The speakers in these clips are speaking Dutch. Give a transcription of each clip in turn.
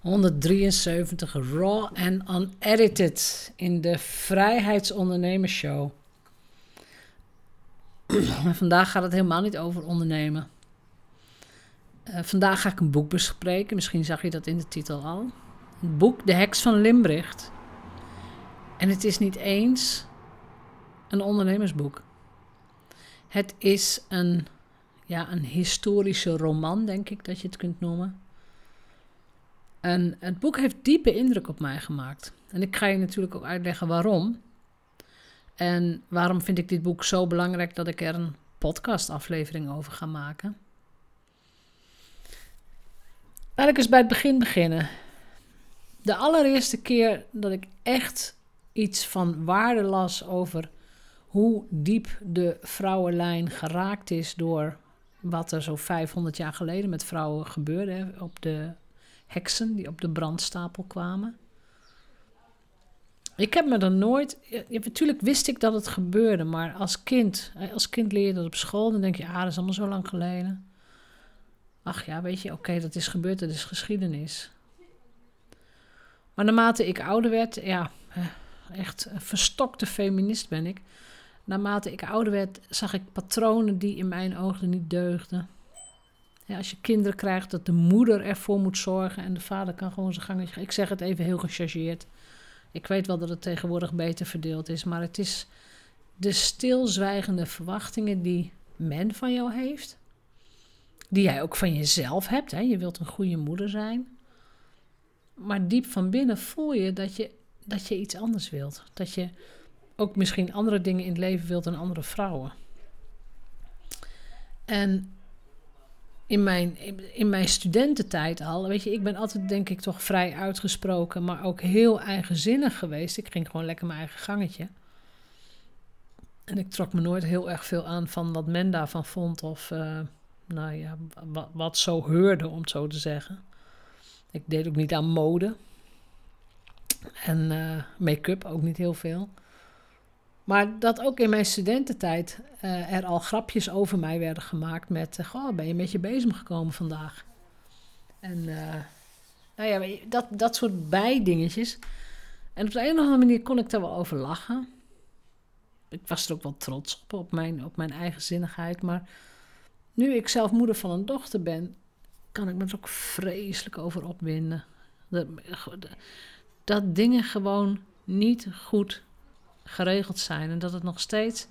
173 Raw and Unedited in de Vrijheidsondernemersshow. vandaag gaat het helemaal niet over ondernemen. Uh, vandaag ga ik een boek bespreken. Misschien zag je dat in de titel al. Het boek De Heks van Limbricht. En het is niet eens een ondernemersboek. Het is een, ja, een historische roman, denk ik dat je het kunt noemen. En het boek heeft diepe indruk op mij gemaakt. En ik ga je natuurlijk ook uitleggen waarom. En waarom vind ik dit boek zo belangrijk dat ik er een podcastaflevering over ga maken. Laat ik eens bij het begin beginnen. De allereerste keer dat ik echt iets van waarde las over hoe diep de vrouwenlijn geraakt is door wat er zo 500 jaar geleden met vrouwen gebeurde op de heksen die op de brandstapel kwamen. Ik heb me er nooit. Natuurlijk wist ik dat het gebeurde, maar als kind, als kind leer je dat op school. Dan denk je, ah, dat is allemaal zo lang geleden. Ach ja, weet je, oké, dat is gebeurd, dat is geschiedenis. Maar naarmate ik ouder werd, ja, echt een verstokte feminist ben ik. Naarmate ik ouder werd, zag ik patronen die in mijn ogen niet deugden. Ja, als je kinderen krijgt, dat de moeder ervoor moet zorgen en de vader kan gewoon zijn gangetje. Ik zeg het even heel gechargeerd. Ik weet wel dat het tegenwoordig beter verdeeld is, maar het is de stilzwijgende verwachtingen die men van jou heeft, die jij ook van jezelf hebt. Hè? Je wilt een goede moeder zijn, maar diep van binnen voel je dat je, dat je iets anders wilt. Dat je ook misschien andere dingen in het leven wilt dan andere vrouwen. En in mijn, in mijn studententijd al, weet je, ik ben altijd denk ik toch vrij uitgesproken, maar ook heel eigenzinnig geweest. Ik ging gewoon lekker mijn eigen gangetje. En ik trok me nooit heel erg veel aan van wat men daarvan vond of, uh, nou ja, wat, wat zo heurde, om het zo te zeggen. Ik deed ook niet aan mode. En uh, make-up ook niet heel veel. Maar dat ook in mijn studententijd uh, er al grapjes over mij werden gemaakt met... Uh, goh, ben je met je bezig gekomen vandaag? En uh, nou ja, dat, dat soort bijdingetjes. En op de een of andere manier kon ik daar wel over lachen. Ik was er ook wel trots op, op mijn, op mijn eigen zinnigheid. Maar nu ik zelf moeder van een dochter ben, kan ik me er ook vreselijk over opwinden. Dat, dat dingen gewoon niet goed geregeld zijn. En dat het nog steeds,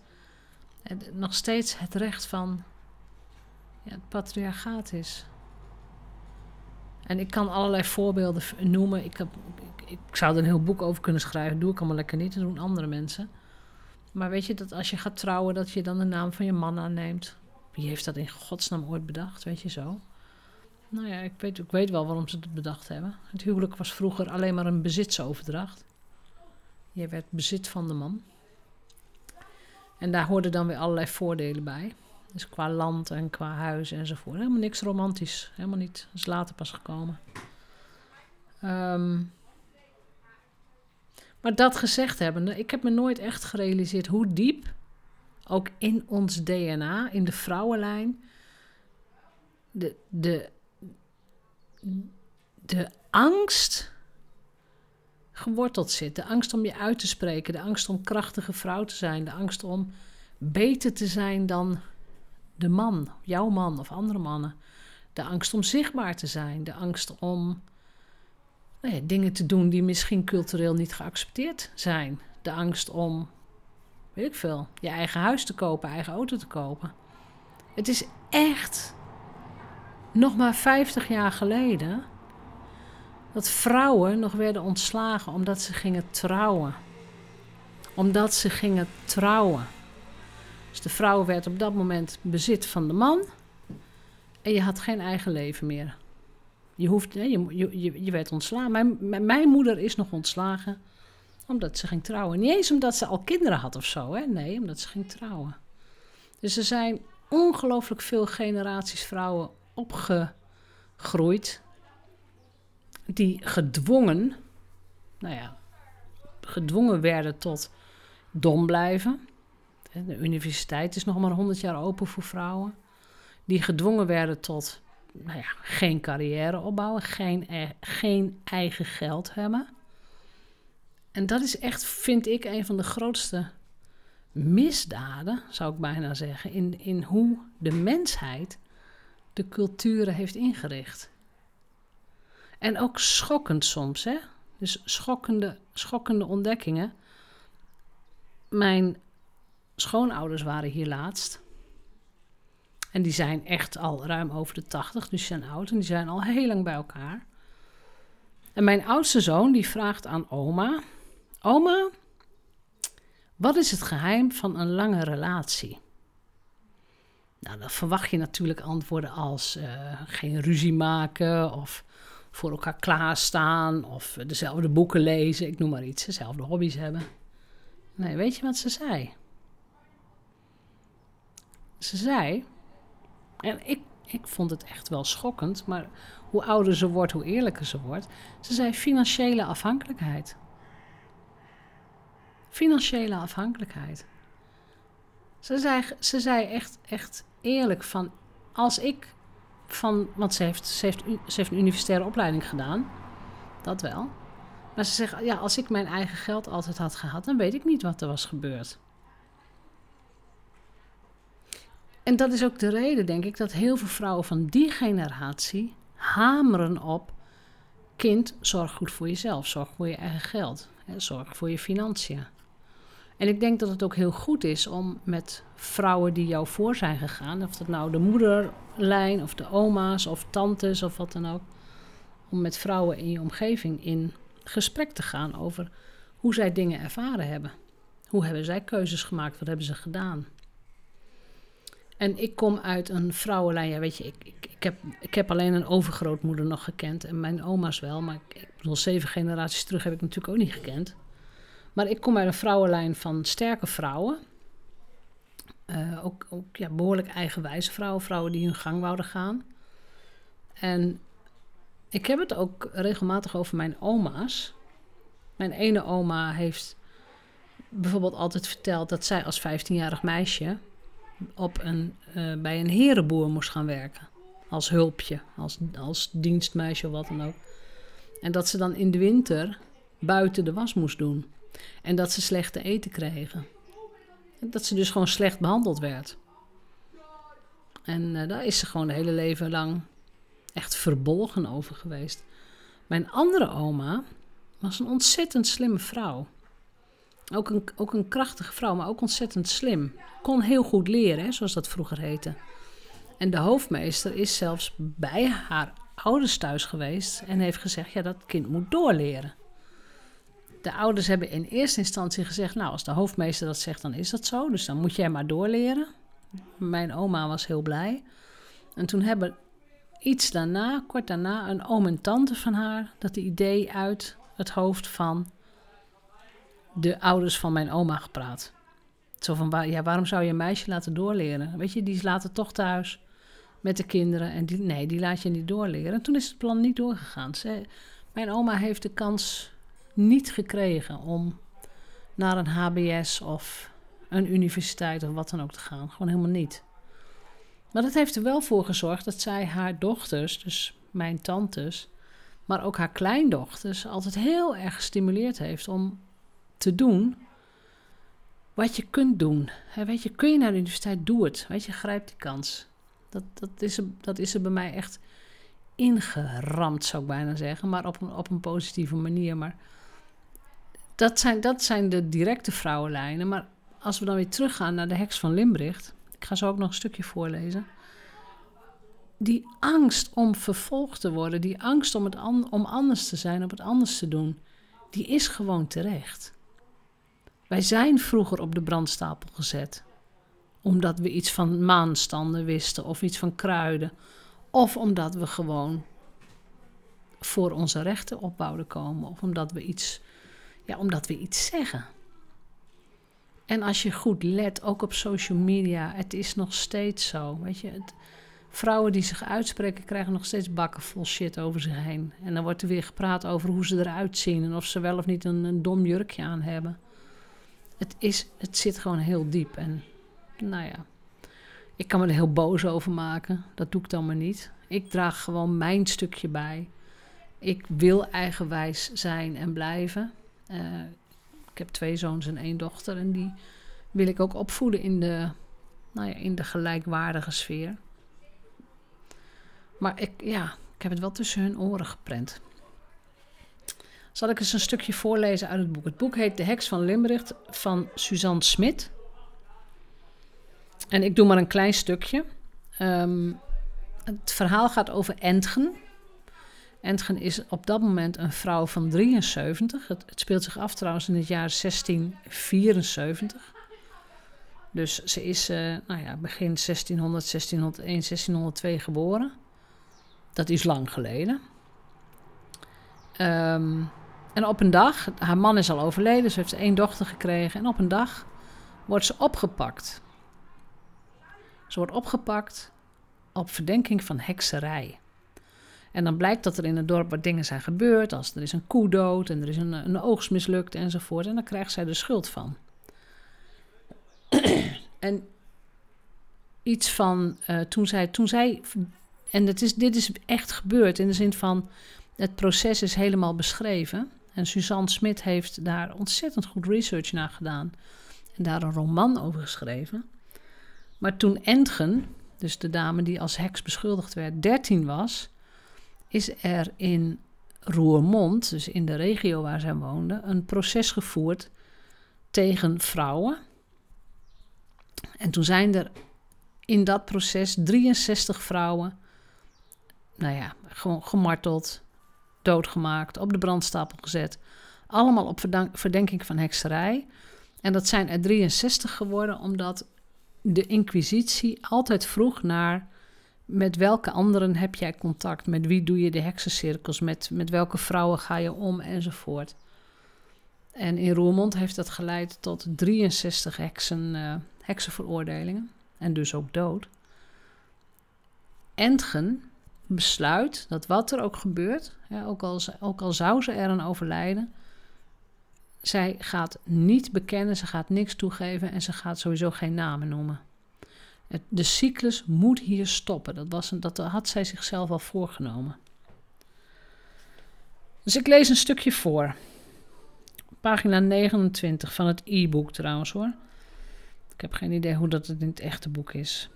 nog steeds het recht van ja, het patriarchaat is. En ik kan allerlei voorbeelden noemen. Ik, heb, ik, ik, zou er een heel boek over kunnen schrijven. doe ik allemaal lekker niet. Dat doen andere mensen. Maar weet je dat als je gaat trouwen, dat je dan de naam van je man aanneemt? Wie heeft dat in godsnaam ooit bedacht? Weet je zo? Nou ja, ik weet, ik weet wel waarom ze het bedacht hebben. Het huwelijk was vroeger alleen maar een bezitsoverdracht. Je werd bezit van de man. En daar hoorden dan weer allerlei voordelen bij. Dus qua land en qua huis enzovoort. Helemaal niks romantisch. Helemaal niet. Dat is later pas gekomen. Um, maar dat gezegd hebbende, ik heb me nooit echt gerealiseerd hoe diep, ook in ons DNA, in de vrouwenlijn, de, de, de angst geworteld zit. De angst om je uit te spreken, de angst om krachtige vrouw te zijn, de angst om beter te zijn dan de man, jouw man of andere mannen. De angst om zichtbaar te zijn, de angst om nou ja, dingen te doen die misschien cultureel niet geaccepteerd zijn. De angst om, weet ik veel, je eigen huis te kopen, eigen auto te kopen. Het is echt nog maar 50 jaar geleden dat vrouwen nog werden ontslagen omdat ze gingen trouwen. Omdat ze gingen trouwen. Dus de vrouw werd op dat moment bezit van de man en je had geen eigen leven meer. Je, hoeft, je, je, je werd ontslagen. Mijn, mijn moeder is nog ontslagen omdat ze ging trouwen. Niet eens omdat ze al kinderen had of zo, hè? nee, omdat ze ging trouwen. Dus er zijn ongelooflijk veel generaties vrouwen opgegroeid die gedwongen, nou ja, gedwongen werden tot dom blijven. De universiteit is nog maar 100 jaar open voor vrouwen. Die gedwongen werden tot nou ja, geen carrière opbouwen, geen, e- geen eigen geld hebben. En dat is echt, vind ik, een van de grootste misdaden, zou ik bijna zeggen, in, in hoe de mensheid de culturen heeft ingericht. En ook schokkend soms, hè? Dus schokkende, schokkende ontdekkingen. Mijn schoonouders waren hier laatst. En die zijn echt al ruim over de 80, dus zijn oud en die zijn al heel lang bij elkaar. En mijn oudste zoon die vraagt aan oma: Oma, wat is het geheim van een lange relatie? Nou, dan verwacht je natuurlijk antwoorden als uh, geen ruzie maken of voor elkaar klaarstaan of dezelfde boeken lezen, ik noem maar iets, dezelfde hobby's hebben. Nee, weet je wat ze zei? Ze zei, en ik, ik vond het echt wel schokkend, maar hoe ouder ze wordt, hoe eerlijker ze wordt. Ze zei financiële afhankelijkheid. Financiële afhankelijkheid. Ze zei, ze zei echt, echt eerlijk van, als ik van, want ze heeft, ze, heeft, ze heeft een universitaire opleiding gedaan, dat wel. Maar ze zegt, ja, als ik mijn eigen geld altijd had gehad, dan weet ik niet wat er was gebeurd. En dat is ook de reden, denk ik, dat heel veel vrouwen van die generatie hameren op: kind, zorg goed voor jezelf, zorg voor je eigen geld, zorg voor je financiën. En ik denk dat het ook heel goed is om met vrouwen die jou voor zijn gegaan, of dat nou de moederlijn of de oma's of tantes of wat dan ook, om met vrouwen in je omgeving in gesprek te gaan over hoe zij dingen ervaren hebben. Hoe hebben zij keuzes gemaakt? Wat hebben ze gedaan? En ik kom uit een vrouwenlijn. Ja, weet je, ik, ik, ik, heb, ik heb alleen een overgrootmoeder nog gekend. En mijn oma's wel. Maar ik, ik bedoel, zeven generaties terug heb ik natuurlijk ook niet gekend. Maar ik kom uit een vrouwenlijn van sterke vrouwen. Uh, ook ook ja, behoorlijk eigenwijze vrouwen. Vrouwen die hun gang wouden gaan. En ik heb het ook regelmatig over mijn oma's. Mijn ene oma heeft bijvoorbeeld altijd verteld dat zij als 15-jarig meisje op een, uh, bij een herenboer moest gaan werken. Als hulpje, als, als dienstmeisje of wat dan ook. En dat ze dan in de winter buiten de was moest doen. En dat ze slecht te eten kregen. En dat ze dus gewoon slecht behandeld werd. En uh, daar is ze gewoon het hele leven lang echt verbolgen over geweest. Mijn andere oma was een ontzettend slimme vrouw. Ook een, ook een krachtige vrouw, maar ook ontzettend slim. Kon heel goed leren, hè, zoals dat vroeger heette. En de hoofdmeester is zelfs bij haar ouders thuis geweest en heeft gezegd: ja, dat kind moet doorleren. De ouders hebben in eerste instantie gezegd: nou, als de hoofdmeester dat zegt, dan is dat zo. Dus dan moet jij maar doorleren. Mijn oma was heel blij. En toen hebben iets daarna, kort daarna, een oom en tante van haar dat idee uit het hoofd van de ouders van mijn oma gepraat. Zo van, ja, waarom zou je een meisje laten doorleren? Weet je, die is later toch thuis met de kinderen. En die, nee, die laat je niet doorleren. En toen is het plan niet doorgegaan. Mijn oma heeft de kans niet gekregen om naar een HBS of een universiteit of wat dan ook te gaan. Gewoon helemaal niet. Maar dat heeft er wel voor gezorgd dat zij haar dochters, dus mijn tantes, maar ook haar kleindochters, altijd heel erg gestimuleerd heeft om te doen wat je kunt doen. weet je, kun je naar de universiteit, doe het. Weet je, grijp die kans. Dat, dat, is, er, dat is er bij mij echt ingeramd, zou ik bijna zeggen. Maar op een, op een positieve manier. Maar dat zijn, dat zijn de directe vrouwenlijnen. Maar als we dan weer teruggaan naar de heks van Limbricht. Ik ga zo ook nog een stukje voorlezen. Die angst om vervolgd te worden, die angst om, het om anders te zijn, om het anders te doen, die is gewoon terecht. Wij zijn vroeger op de brandstapel gezet, omdat we iets van maanstanden wisten of iets van kruiden, of omdat we gewoon voor onze rechten op komen, of omdat we iets, ja, omdat we iets zeggen. En als je goed let, ook op social media, het is nog steeds zo. Weet je, vrouwen die zich uitspreken krijgen nog steeds bakken vol shit over zich heen. En dan wordt er weer gepraat over hoe ze eruit zien en of ze wel of niet een, een dom jurkje aan hebben het, is, het zit gewoon heel diep. En nou ja, ik kan me er heel boos over maken. Dat doe ik dan maar niet. Ik draag gewoon mijn stukje bij. Ik wil eigenwijs zijn en blijven. Uh, ik heb twee zoons en één dochter. En die wil ik ook opvoeden in de, nou ja, in de gelijkwaardige sfeer. Maar ik, ja, ik heb het wel tussen hun oren geprent. Zal ik eens een stukje voorlezen uit het boek. Het boek heet De Heks van Limbricht van Suzanne Smit. En ik doe maar een klein stukje. Um, het verhaal gaat over Entgen. Entgen is op dat moment een vrouw van 73. Het, het, speelt zich af trouwens in het jaar 1674. Dus ze is uh, nou ja, begin 1600, 1601, 1602 geboren. Dat is lang geleden. Um, en op een dag, haar man is al overleden, ze heeft één dochter gekregen. En op een dag wordt ze opgepakt. Ze wordt opgepakt op verdenking van hekserij. En dan blijkt dat er in het dorp wat dingen zijn gebeurd, als er is een koe dood en er is een, een oogst mislukt enzovoort. En dan krijgt zij de schuld van. en iets van uh, toen, zij, toen zij. En het is, dit is echt gebeurd in de zin van. Het proces is helemaal beschreven. En Suzanne Smit heeft daar ontzettend goed research naar gedaan. En daar een roman over geschreven. Maar toen Entgen, dus de dame die als heks beschuldigd werd, 13 was, is er in Roermond, dus in de regio waar zij woonde, een proces gevoerd tegen vrouwen. En toen zijn er in dat proces 63 vrouwen, nou ja, gewoon gemarteld, doodgemaakt, op de brandstapel gezet. Allemaal op verdenking van hekserij. En dat zijn er 63 geworden omdat de Inquisitie altijd vroeg naar met welke anderen heb jij contact, met wie doe je de heksencirkels, met, met welke vrouwen ga je om enzovoort. En in Roermond heeft dat geleid tot 63 heksen, uh, heksenveroordelingen en dus ook dood. Entgen besluit dat wat er ook gebeurt, ook, al, ook al zou ze er aan overlijden, zij gaat niet bekennen, ze gaat niks toegeven en ze gaat sowieso geen namen noemen. De cyclus moet hier stoppen. Dat, was een, dat had zij zichzelf al voorgenomen. Dus ik lees een stukje voor. Pagina 29 van het e-book trouwens hoor. Ik heb geen idee hoe dat het in het echte boek is.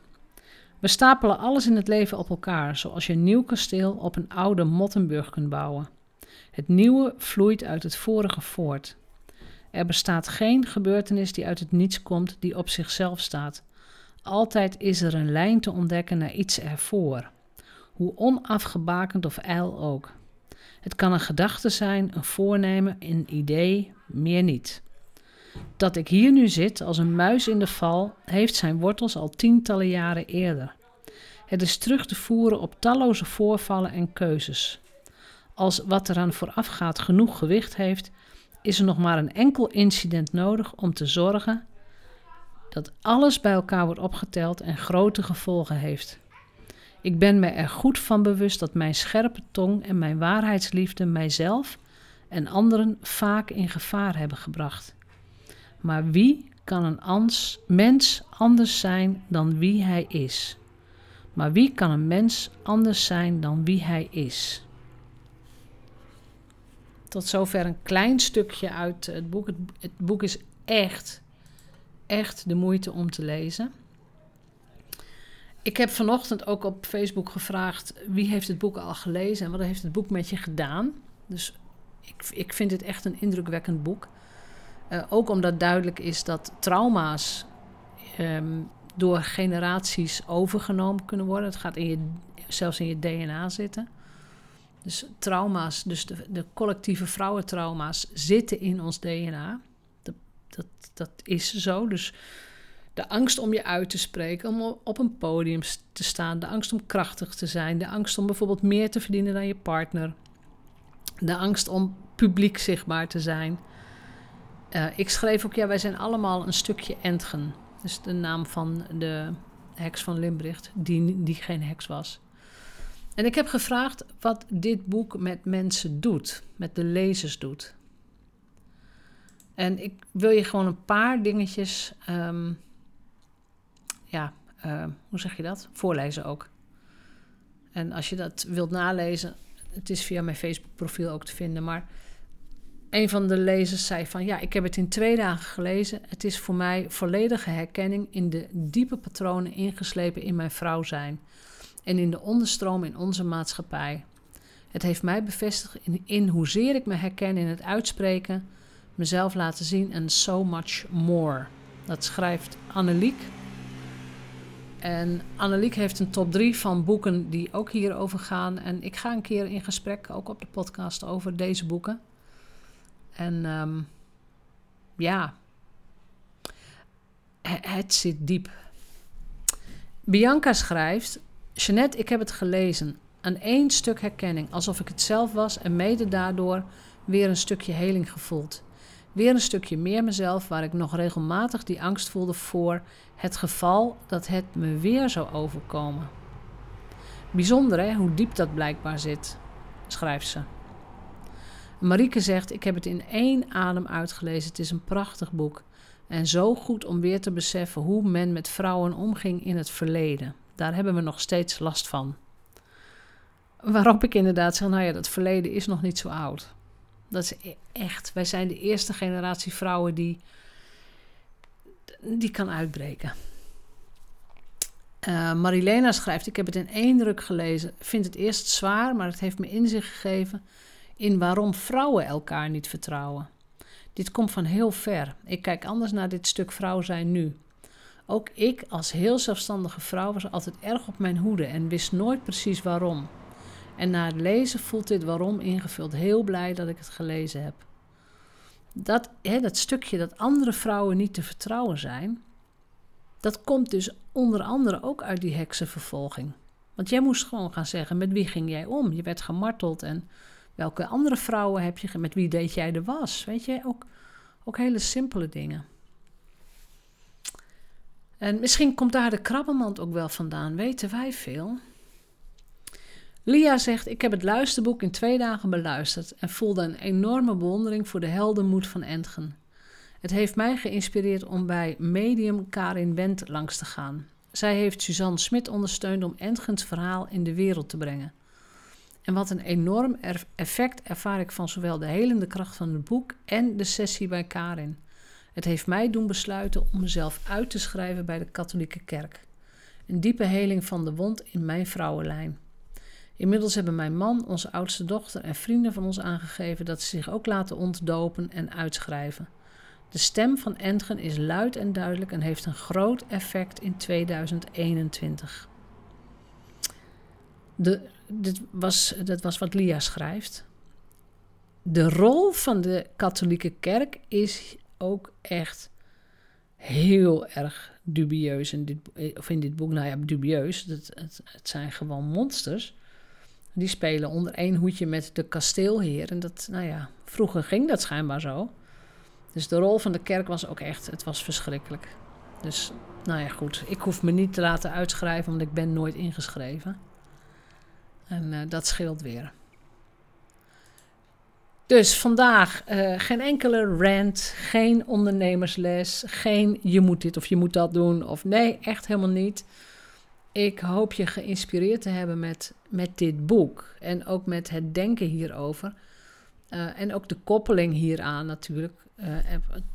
We stapelen alles in het leven op elkaar, zoals je een nieuw kasteel op een oude Mottenburg kunt bouwen. Het nieuwe vloeit uit het vorige voort. Er bestaat geen gebeurtenis die uit het niets komt, die op zichzelf staat. Altijd is er een lijn te ontdekken naar iets ervoor, hoe onafgebakend of ijl ook. Het kan een gedachte zijn, een voornemen, een idee, meer niet. Dat ik hier nu zit als een muis in de val, heeft zijn wortels al tientallen jaren eerder. Het is terug te voeren op talloze voorvallen en keuzes. Als wat eraan voorafgaat genoeg gewicht heeft, is er nog maar een enkel incident nodig om te zorgen dat alles bij elkaar wordt opgeteld en grote gevolgen heeft. Ik ben me er goed van bewust dat mijn scherpe tong en mijn waarheidsliefde mijzelf en anderen vaak in gevaar hebben gebracht. Maar wie kan een ans, mens anders zijn dan wie hij is? Maar wie kan een mens anders zijn dan wie hij is? Tot zover een klein stukje uit het boek. Het, het boek is echt, echt de moeite om te lezen. Ik heb vanochtend ook op Facebook gevraagd wie heeft het boek al gelezen en wat heeft het boek met je gedaan. Dus ik, ik vind het echt een indrukwekkend boek. Uh, ook omdat duidelijk is dat trauma's um, door generaties overgenomen kunnen worden. Het gaat in je, zelfs in je DNA zitten. Dus trauma's, dus de, de collectieve vrouwentrauma's zitten in ons DNA. Dat, dat, is zo. Dus de angst om je uit te spreken, om op een podium te staan, de angst om krachtig te zijn, de angst om bijvoorbeeld meer te verdienen dan je partner, de angst om publiek zichtbaar te zijn. Uh, ik schreef ook, ja, wij zijn allemaal een stukje Entgen. Dus de naam van de heks van Limbricht, die, die geen heks was. En ik heb gevraagd wat dit boek met mensen doet, met de lezers doet. En ik wil je gewoon een paar dingetjes, um, ja, uh, hoe zeg je dat? Voorlezen ook. En als je dat wilt nalezen, het is via mijn Facebook-profiel ook te vinden. Maar een van de lezers zei van ja, ik heb het in twee dagen gelezen. Het is voor mij volledige herkenning in de diepe patronen ingeslepen in mijn vrouw zijn en in de onderstroom in onze maatschappij. Het heeft mij bevestigd in, in hoezeer ik me herken in het uitspreken, mezelf laten zien en so much more. Dat schrijft Anneliek. En Anneliek heeft een top 3 van boeken die ook hierover gaan. En ik ga een keer in gesprek, ook op de podcast, over deze boeken. En um, ja, het zit diep. Bianca schrijft: Jeannette, ik heb het gelezen. Aan één stuk herkenning, alsof ik het zelf was en mede daardoor weer een stukje heling gevoeld. Weer een stukje meer mezelf, waar ik nog regelmatig die angst voelde voor het geval dat het me weer zou overkomen. Bijzonder hè, hoe diep dat blijkbaar zit, schrijft ze. Marieke zegt: Ik heb het in één adem uitgelezen. Het is een prachtig boek. En zo goed om weer te beseffen hoe men met vrouwen omging in het verleden. Daar hebben we nog steeds last van. Waarop ik inderdaad zeg: Nou ja, dat verleden is nog niet zo oud. Dat is e-, echt. Wij zijn de eerste generatie vrouwen die. die kan uitbreken. Uh, Marilena schrijft: Ik heb het in één druk gelezen. Vind het eerst zwaar, maar het heeft me inzicht gegeven in waarom vrouwen elkaar niet vertrouwen. Dit komt van heel ver. Ik kijk anders naar dit stuk vrouw zijn nu. Ook ik als heel zelfstandige vrouw was altijd erg op mijn hoede en wist nooit precies waarom. En na het lezen voelt dit waarom ingevuld. Heel blij dat ik het gelezen heb. Dat, hè, dat stukje dat andere vrouwen niet te vertrouwen zijn, dat komt dus onder andere ook uit die heksenvervolging. Want jij moest gewoon gaan zeggen, met wie ging jij om? Je werd gemarteld en welke andere vrouwen heb je, met wie deed jij de was? Weet je, ook, ook hele simpele dingen. En misschien komt daar de krabbenmand ook wel vandaan, weten wij veel. Lia zegt: Ik heb het luisterboek in twee dagen beluisterd en voelde een enorme bewondering voor de heldenmoed van Entgen. Het heeft mij geïnspireerd om bij medium Karin Wendt langs te gaan. Zij heeft Suzanne Smit ondersteund om Entgens verhaal in de wereld te brengen. En wat een enorm effect ervaar ik van zowel de helende kracht van het boek en de sessie bij Karin. Het heeft mij doen besluiten om mezelf uit te schrijven bij de katholieke kerk. Een diepe heling van de wond in mijn vrouwenlijn. Inmiddels hebben mijn man, onze oudste dochter en vrienden van ons aangegeven dat ze zich ook laten ontdopen en uitschrijven. De stem van Entgen is luid en duidelijk en heeft een groot effect in 2021. De, dit was, dat was wat Lia schrijft. De rol van de katholieke kerk is ook echt heel erg dubieus in dit, of in dit boek. Nou ja, dubieus. Het, het, het zijn gewoon monsters. Die spelen onder één hoedje met de kasteelheer. En dat, nou ja, vroeger ging dat schijnbaar zo. Dus de rol van de kerk was ook echt, het was verschrikkelijk. Dus, nou ja, goed. Ik hoef me niet te laten uitschrijven, want ik ben nooit ingeschreven. En uh, dat scheelt weer. Dus vandaag uh, geen enkele rant, geen ondernemersles, geen je moet dit of je moet dat doen. Of nee, echt helemaal niet. Ik hoop je geïnspireerd te hebben met, met dit boek en ook met het denken hierover. Uh, en ook de koppeling hieraan natuurlijk, uh,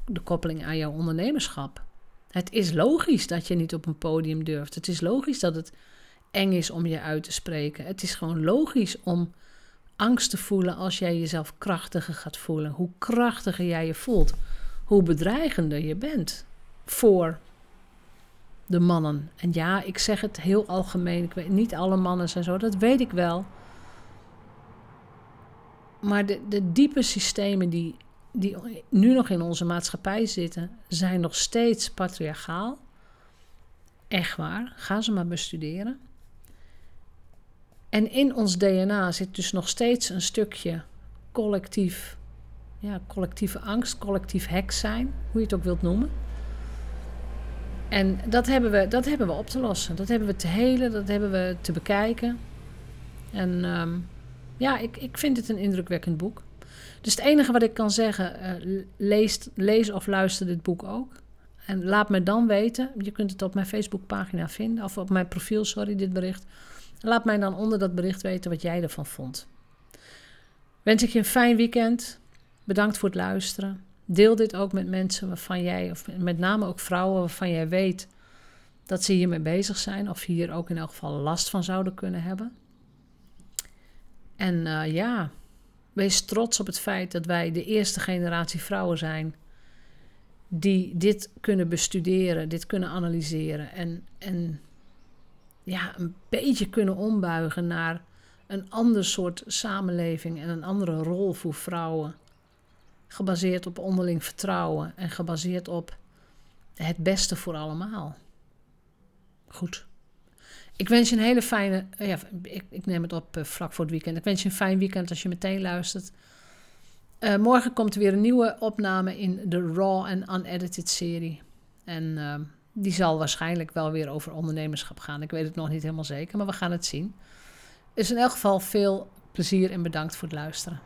de koppeling aan jouw ondernemerschap. Het is logisch dat je niet op een podium durft. Het is logisch dat het eng is om je uit te spreken. Het is gewoon logisch om angst te voelen als jij jezelf krachtiger gaat voelen. Hoe krachtiger jij je voelt, hoe bedreigender je bent voor de mannen. En ja, ik zeg het heel algemeen. Ik weet niet alle mannen zijn zo, dat weet ik wel. Maar de, de diepe systemen die, die nu nog in onze maatschappij zitten, zijn nog steeds patriarchaal. Echt waar. Ga ze maar bestuderen. En in ons DNA zit dus nog steeds een stukje collectief, ja, collectieve angst, collectief hek zijn, hoe je het ook wilt noemen. En dat hebben, we, dat hebben we op te lossen. Dat hebben we te helen, dat hebben we te bekijken. En um, ja, ik, ik vind het een indrukwekkend boek. Dus het enige wat ik kan zeggen, uh, lees, lees of luister dit boek ook. En laat me dan weten, je kunt het op mijn Facebookpagina vinden, of op mijn profiel, sorry, dit bericht. Laat mij dan onder dat bericht weten wat jij ervan vond. Wens ik je een fijn weekend. Bedankt voor het luisteren. Deel dit ook met mensen waarvan jij, of met name ook vrouwen waarvan jij weet dat ze hiermee bezig zijn, of hier ook in elk geval last van zouden kunnen hebben. En uh, ja, wees trots op het feit dat wij de eerste generatie vrouwen zijn die dit kunnen bestuderen, dit kunnen analyseren en, en ja, een beetje kunnen ombuigen naar een ander soort samenleving en een andere rol voor vrouwen. Gebaseerd op onderling vertrouwen en gebaseerd op het beste voor allemaal. Goed. Ik wens je een hele fijne. Ja, ik, ik neem het op uh, vlak voor het weekend. Ik wens je een fijn weekend als je meteen luistert. Uh, morgen komt er weer een nieuwe opname in de Raw en Unedited serie. En uh, die zal waarschijnlijk wel weer over ondernemerschap gaan. Ik weet het nog niet helemaal zeker, maar we gaan het zien. Dus in elk geval veel plezier en bedankt voor het luisteren.